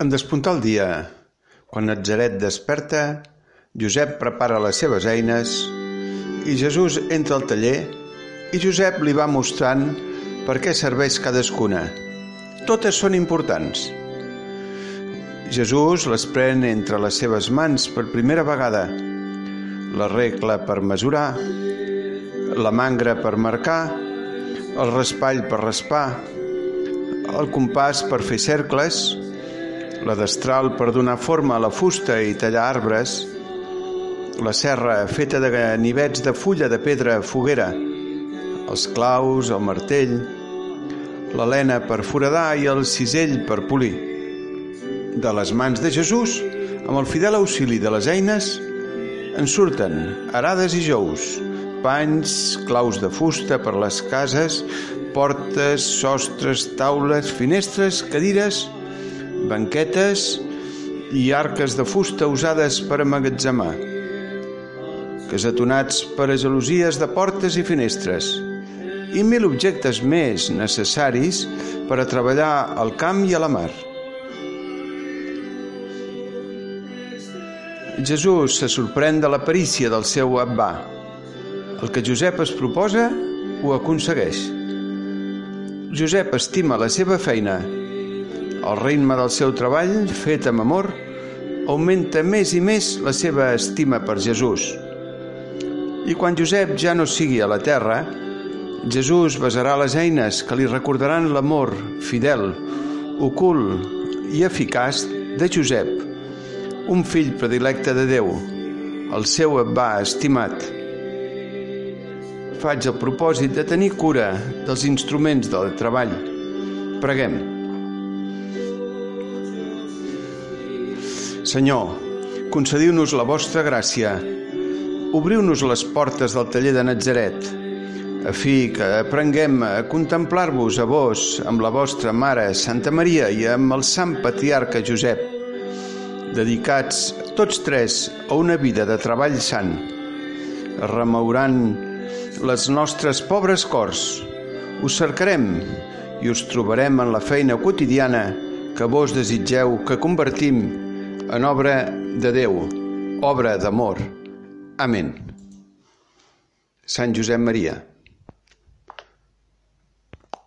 En despuntar el dia, quan Natzaret desperta, Josep prepara les seves eines i Jesús entra al taller i Josep li va mostrant per què serveix cadascuna. Totes són importants. Jesús les pren entre les seves mans per primera vegada. La regla per mesurar, la mangra per marcar, el raspall per raspar, el compàs per fer cercles, la destral per donar forma a la fusta i tallar arbres, la serra feta de ganivets de fulla de pedra foguera, els claus, el martell, l'alena per foradar i el cisell per polir. De les mans de Jesús, amb el fidel auxili de les eines, en surten arades i jous, panys, claus de fusta per les cases, portes, sostres, taules, finestres, cadires banquetes i arques de fusta usades per amagatzemar, casetonats per a gelosies de portes i finestres, i mil objectes més necessaris per a treballar al camp i a la mar. Jesús se sorprèn de la perícia del seu abbà. El que Josep es proposa ho aconsegueix. Josep estima la seva feina el ritme del seu treball, fet amb amor, augmenta més i més la seva estima per Jesús. I quan Josep ja no sigui a la terra, Jesús besarà les eines que li recordaran l'amor fidel, ocult i eficaç de Josep, un fill predilecte de Déu, el seu abbà estimat. Faig el propòsit de tenir cura dels instruments del treball. Preguem. Senyor, concediu-nos la vostra gràcia. Obriu-nos les portes del taller de Natzaret, a fi que aprenguem a contemplar-vos a vos amb la vostra mare, Santa Maria, i amb el sant patriarca Josep, dedicats tots tres a una vida de treball sant, remourant les nostres pobres cors. Us cercarem i us trobarem en la feina quotidiana que vos desitgeu que convertim en obra de Déu, obra d'amor. Amén. Sant Josep Maria.